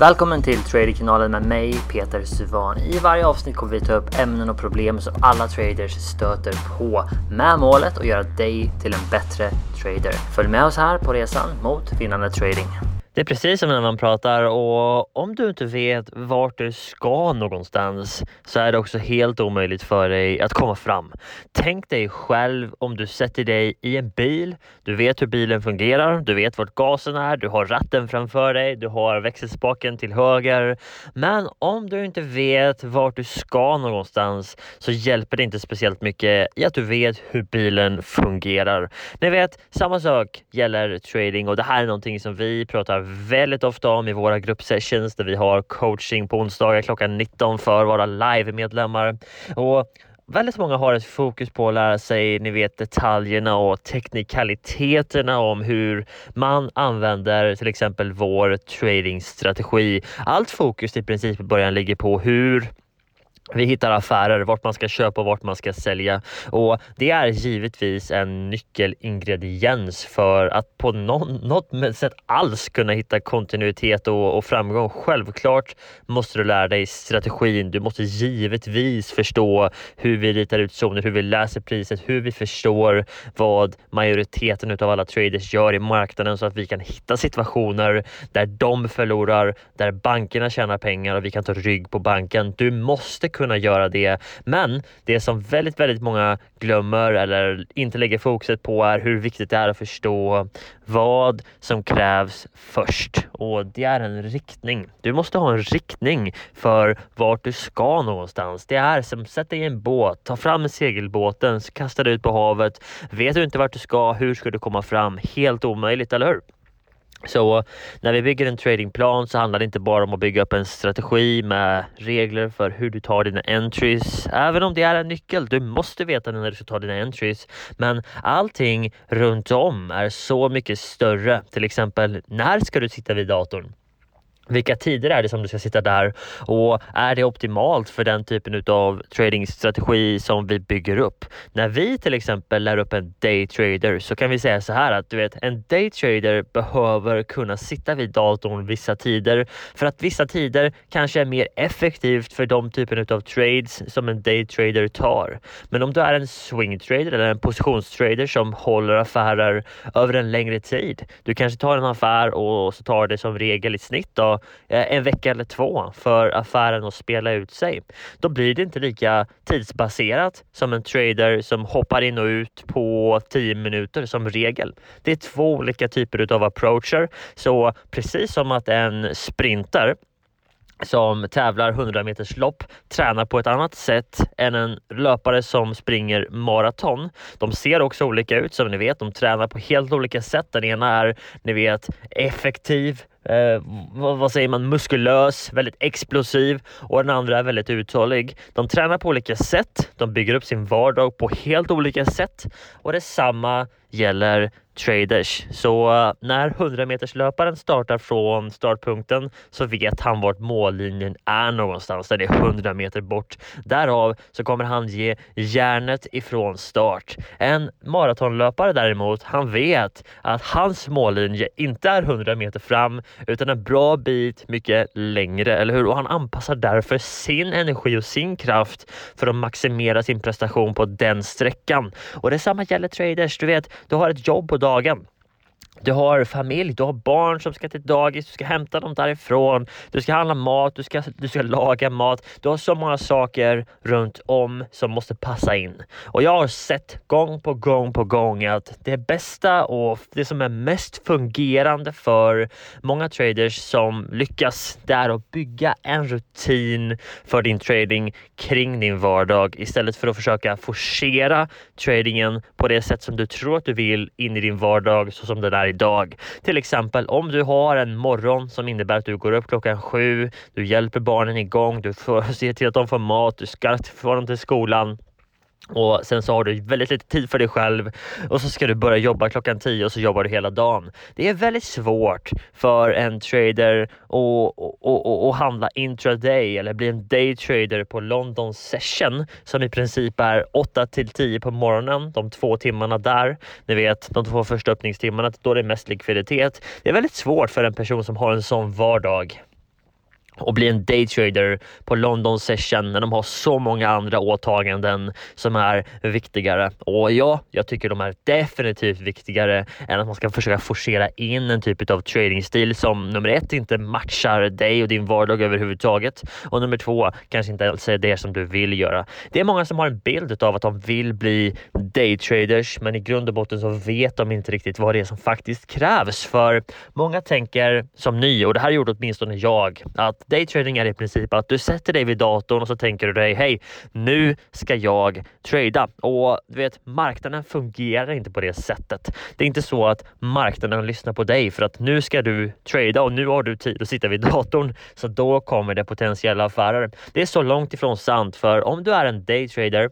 Välkommen till Traderkanalen med mig Peter Suvan. I varje avsnitt kommer vi ta upp ämnen och problem som alla traders stöter på med målet att göra dig till en bättre trader. Följ med oss här på resan mot vinnande trading. Det är precis som när man pratar och om du inte vet vart du ska någonstans så är det också helt omöjligt för dig att komma fram. Tänk dig själv om du sätter dig i en bil. Du vet hur bilen fungerar. Du vet vart gasen är. Du har ratten framför dig. Du har växelspaken till höger. Men om du inte vet vart du ska någonstans så hjälper det inte speciellt mycket i att du vet hur bilen fungerar. Ni vet, samma sak gäller trading och det här är någonting som vi pratar väldigt ofta om i våra gruppsessions där vi har coaching på onsdagar klockan 19 för våra live-medlemmar. Och Väldigt många har ett fokus på att lära sig ni vet, detaljerna och teknikaliteterna om hur man använder till exempel vår tradingstrategi. Allt fokus i princip i början ligger på hur vi hittar affärer, vart man ska köpa och vart man ska sälja och det är givetvis en nyckelingrediens för att på någon, något sätt alls kunna hitta kontinuitet och, och, framgång. Självklart måste du lära dig strategin. Du måste givetvis förstå hur vi ritar ut zoner, hur vi läser priset, hur vi förstår vad majoriteten av alla traders gör i marknaden så att vi kan hitta situationer där de förlorar, där bankerna tjänar pengar och vi kan ta rygg på banken. Du måste kunna göra det. Men det som väldigt, väldigt många glömmer eller inte lägger fokuset på är hur viktigt det är att förstå vad som krävs först och det är en riktning. Du måste ha en riktning för vart du ska någonstans. Det är som sätta i en båt, ta fram segelbåten, kasta dig ut på havet. Vet du inte vart du ska, hur ska du komma fram? Helt omöjligt, eller hur? Så när vi bygger en tradingplan så handlar det inte bara om att bygga upp en strategi med regler för hur du tar dina entries. Även om det är en nyckel, du måste veta när du ska ta dina entries. Men allting runt om är så mycket större. Till exempel, när ska du sitta vid datorn? Vilka tider är det som du ska sitta där och är det optimalt för den typen av tradingstrategi som vi bygger upp? När vi till exempel lär upp en daytrader så kan vi säga så här att du vet en daytrader behöver kunna sitta vid datorn vissa tider för att vissa tider kanske är mer effektivt för de typen av trades som en daytrader tar. Men om du är en swingtrader eller en positionstrader som håller affärer över en längre tid. Du kanske tar en affär och så tar det som regel i snitt då Eh, en vecka eller två för affären att spela ut sig. Då blir det inte lika tidsbaserat som en trader som hoppar in och ut på 10 minuter som regel. Det är två olika typer av approacher. Så precis som att en sprinter som tävlar 100 meters lopp tränar på ett annat sätt än en löpare som springer maraton. De ser också olika ut som ni vet. De tränar på helt olika sätt. Den ena är ni vet effektiv, eh, vad, vad, säger man, muskulös, väldigt explosiv och den andra är väldigt uthållig. De tränar på olika sätt. De bygger upp sin vardag på helt olika sätt och detsamma gäller traders. Så eh, när 100 meters löparen startar från startpunkten så vet han vart mållinjen är någonstans. Där det är 100 meter bort. Därav så kommer han ge järnet ifrån start. En maratonlöpare däremot, han vet att hans mållinje inte är 100 meter fram utan en bra bit mycket längre, eller hur? Och han anpassar därför sin energi och sin kraft för att maximera sin prestation på den sträckan. Och detsamma gäller traders. Du vet, du har ett jobb på dagen dagen. Du har familj, du har barn som ska till dagis, du ska hämta dem därifrån, du ska handla mat, du ska, du ska laga mat. Du har så många saker runt om som måste passa in. Och jag har sett gång på gång på gång att det bästa och det som är mest fungerande för många traders som lyckas, det är att bygga en rutin för din trading kring din vardag istället för att försöka forcera tradingen på det sätt som du tror att du vill in i din vardag så som den är idag. Till exempel om du har en morgon som innebär att du går upp klockan sju, du hjälper barnen igång, du får till att de får mat, du ska få dem till skolan och sen så har du väldigt lite tid för dig själv och så ska du börja jobba klockan 10 och så jobbar du hela dagen. Det är väldigt svårt för en trader att handla intraday eller bli en daytrader på London session som i princip är 8 till 10 på morgonen, de två timmarna där. Ni vet de två första öppningstimmarna, då det är mest likviditet. Det är väldigt svårt för en person som har en sån vardag och bli en daytrader på London session när de har så många andra åtaganden som är viktigare. Och ja, jag tycker de är definitivt viktigare än att man ska försöka forcera in en typ av tradingstil som nummer ett inte matchar dig och din vardag överhuvudtaget och nummer två kanske inte alls är det som du vill göra. Det är många som har en bild av att de vill bli daytraders, men i grund och botten så vet de inte riktigt vad det är som faktiskt krävs för många tänker som ni och det här gjorde åtminstone jag att Daytrading är i princip att du sätter dig vid datorn och så tänker du dig hej, nu ska jag trada och du vet marknaden fungerar inte på det sättet. Det är inte så att marknaden lyssnar på dig för att nu ska du trada och nu har du tid att sitta vid datorn så då kommer det potentiella affärer. Det är så långt ifrån sant för om du är en daytrader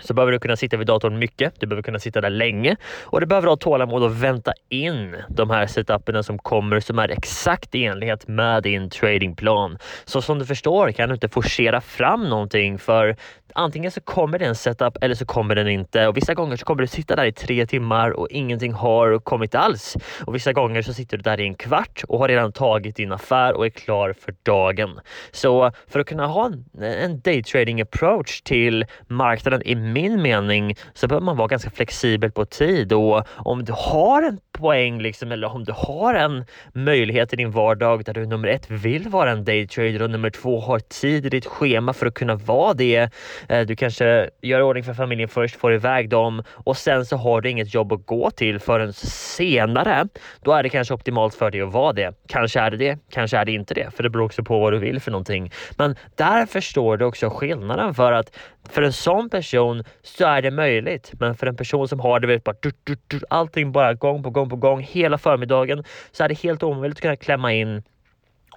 så behöver du kunna sitta vid datorn mycket. Du behöver kunna sitta där länge och du behöver ha tålamod och vänta in de här setuperna som kommer som är exakt i enlighet med din tradingplan. Så som du förstår kan du inte forcera fram någonting för antingen så kommer det en setup eller så kommer den inte. Och vissa gånger så kommer du sitta där i tre timmar och ingenting har kommit alls. Och vissa gånger så sitter du där i en kvart och har redan tagit din affär och är klar för dagen. Så för att kunna ha en, en daytrading approach till marknaden i min mening så behöver man vara ganska flexibel på tid. Och om du har en poäng liksom eller om du har en möjlighet i din vardag där du nummer ett vill vara en daytrader och nummer två har tid i ditt schema för att kunna vara det Eh, du kanske gör ordning för familjen först, får iväg dem och sen så har du inget jobb att gå till förrän senare. Då är det kanske optimalt för dig att vara det. Kanske är det det, kanske är det inte det, för det beror också på vad du vill för någonting. Men där förstår du också skillnaden för att för en sån person så är det möjligt, men för en person som har det vet bara allting bara gång på gång på gång hela förmiddagen så är det helt omöjligt att kunna klämma in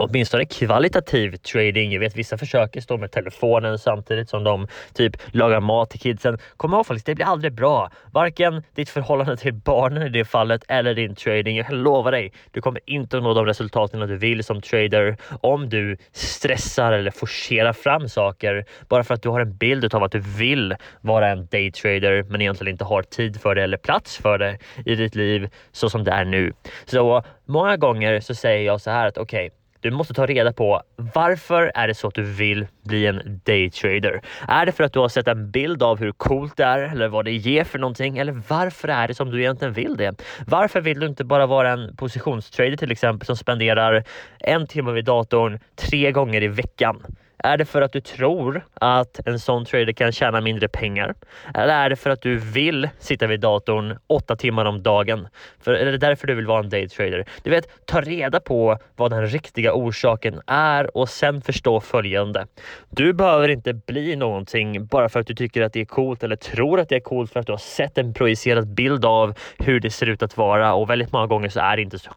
åtminstone kvalitativ trading. Jag vet vissa försöker stå med telefonen samtidigt som de typ lagar mat till kidsen. Kom ihåg faktiskt, det blir aldrig bra. Varken ditt förhållande till barnen i det fallet eller din trading. Jag kan lova dig, du kommer inte att nå de resultaten du vill som trader om du stressar eller forcerar fram saker bara för att du har en bild av att du vill vara en daytrader men egentligen inte har tid för det eller plats för det i ditt liv så som det är nu. Så många gånger så säger jag så här att okej, okay, du måste ta reda på varför är det så att du vill bli en daytrader? Är det för att du har sett en bild av hur coolt det är eller vad det ger för någonting? Eller varför är det som du egentligen vill det? Varför vill du inte bara vara en positionstrader till exempel som spenderar en timme vid datorn tre gånger i veckan? Är det för att du tror att en sån trader kan tjäna mindre pengar? Eller är det för att du vill sitta vid datorn åtta timmar om dagen? För, är det därför du vill vara en daytrader? Du vet, ta reda på vad den riktiga orsaken är och sen förstå följande. Du behöver inte bli någonting bara för att du tycker att det är coolt eller tror att det är coolt för att du har sett en projicerad bild av hur det ser ut att vara och väldigt många gånger så är det inte så.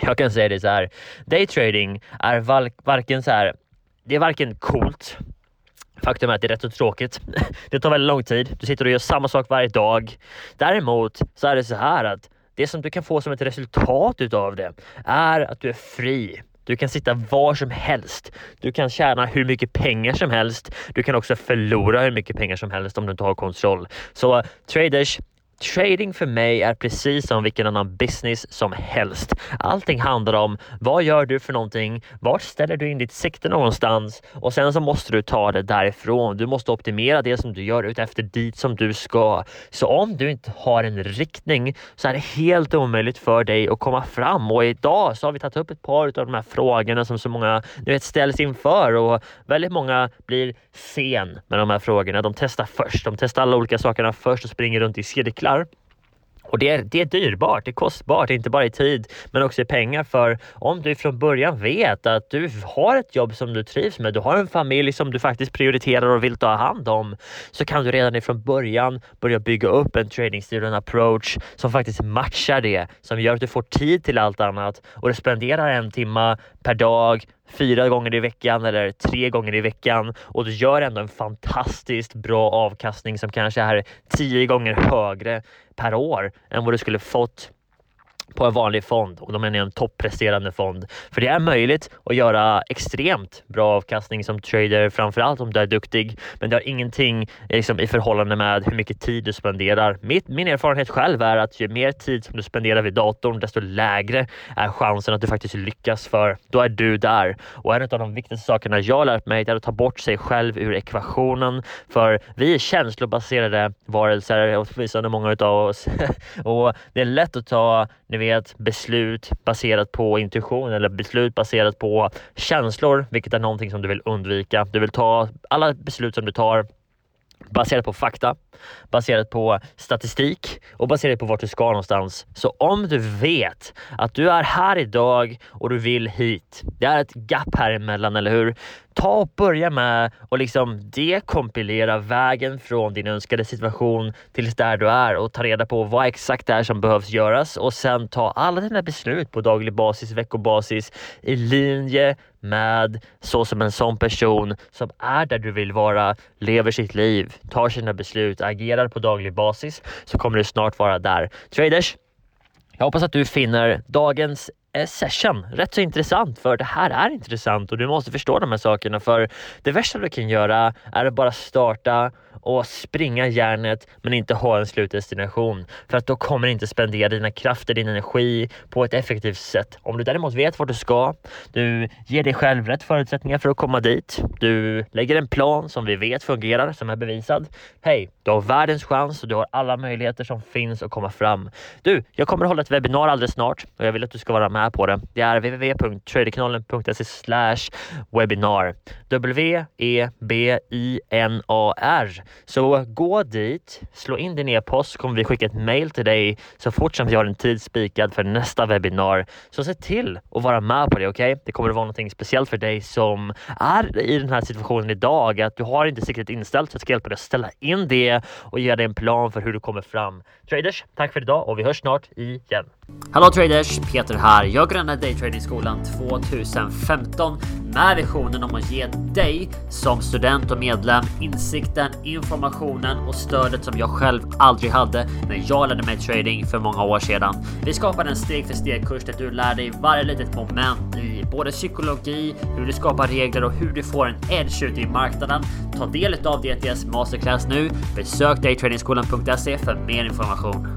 Jag kan säga det så här. Daytrading är varken så här det är varken coolt Faktum är att det är rätt så tråkigt. Det tar väldigt lång tid. Du sitter och gör samma sak varje dag. Däremot så är det så här att det som du kan få som ett resultat utav det är att du är fri. Du kan sitta var som helst. Du kan tjäna hur mycket pengar som helst. Du kan också förlora hur mycket pengar som helst om du inte har kontroll. Så traders, Trading för mig är precis som vilken annan business som helst. Allting handlar om vad gör du för någonting? Vart ställer du in ditt sikte någonstans? Och sen så måste du ta det därifrån. Du måste optimera det som du gör ut efter dit som du ska. Så om du inte har en riktning så är det helt omöjligt för dig att komma fram. Och idag så har vi tagit upp ett par av de här frågorna som så många du vet, ställs inför och väldigt många blir sen med de här frågorna. De testar först. De testar alla olika sakerna först och springer runt i cirklar cyklar. Och det är, det är dyrbart, det är kostbart, inte bara i tid men också i pengar. För om du från början vet att du har ett jobb som du trivs med, du har en familj som du faktiskt prioriterar och vill ta hand om, så kan du redan ifrån början börja bygga upp en tradingstil och en approach som faktiskt matchar det, som gör att du får tid till allt annat och du spenderar en timme per dag fyra gånger i veckan eller tre gånger i veckan. Och du gör ändå en fantastiskt bra avkastning som kanske är tio gånger högre per år än vad du skulle fått på en vanlig fond och då menar jag en toppresterande fond. För det är möjligt att göra extremt bra avkastning som trader, framförallt om du är duktig. Men det har ingenting liksom, i förhållande med hur mycket tid du spenderar. Mitt, min erfarenhet själv är att ju mer tid som du spenderar vid datorn, desto lägre är chansen att du faktiskt lyckas för då är du där. Och en av de viktigaste sakerna jag lärt mig är att ta bort sig själv ur ekvationen. För vi är känslobaserade varelser, åtminstone många av oss. och det är lätt att ta ni vet, beslut baserat på intuition eller beslut baserat på känslor, vilket är någonting som du vill undvika. Du vill ta alla beslut som du tar baserat på fakta, baserat på statistik och baserat på vart du ska någonstans. Så om du vet att du är här idag och du vill hit. Det är ett gap här emellan, eller hur? ta och börja med att liksom dekompilera vägen från din önskade situation tills där du är och ta reda på vad exakt det är som behövs göras och sen ta alla dina beslut på daglig basis, veckobasis i linje med så som en sån person som är där du vill vara, lever sitt liv, tar sina beslut, agerar på daglig basis så kommer du snart vara där. Traders, jag hoppas att du finner dagens Eh, session rätt så intressant för det här är intressant och du måste förstå de här sakerna för det värsta du kan göra är att bara starta och springa järnet men inte ha en slutdestination för att då kommer du inte spendera dina krafter, din energi på ett effektivt sätt. Om du däremot vet vart du ska, du ger dig själv rätt förutsättningar för att komma dit. Du lägger en plan som vi vet fungerar, som är bevisad. Hej, du har världens chans och du har alla möjligheter som finns att komma fram. Du, jag kommer att hålla ett webbinar alldeles snart och jag vill att du ska vara med på det. Det är www.traderkanalen.se slash webinar. W-E-B-I-N-A-R så gå dit, slå in din e-post så kommer vi skicka ett mail till dig så fort som vi har en tid spikad för nästa webbinar. Så se till att vara med på det, okej? Okay? Det kommer att vara någonting speciellt för dig som är i den här situationen idag, att du har inte siktet inställt så jag ska hjälpa dig att ställa in det och ge dig en plan för hur du kommer fram. Traders, tack för idag och vi hörs snart igen. Hallå traders! Peter här. Jag grundade daytradingskolan 2015 med visionen om att ge dig som student och medlem insikten, informationen och stödet som jag själv aldrig hade när jag lärde mig trading för många år sedan. Vi skapade en steg för steg kurs där du lär dig varje litet moment i både psykologi, hur du skapar regler och hur du får en edge ute i marknaden. Ta del av DTS Masterclass nu. Besök daytradingskolan.se för mer information.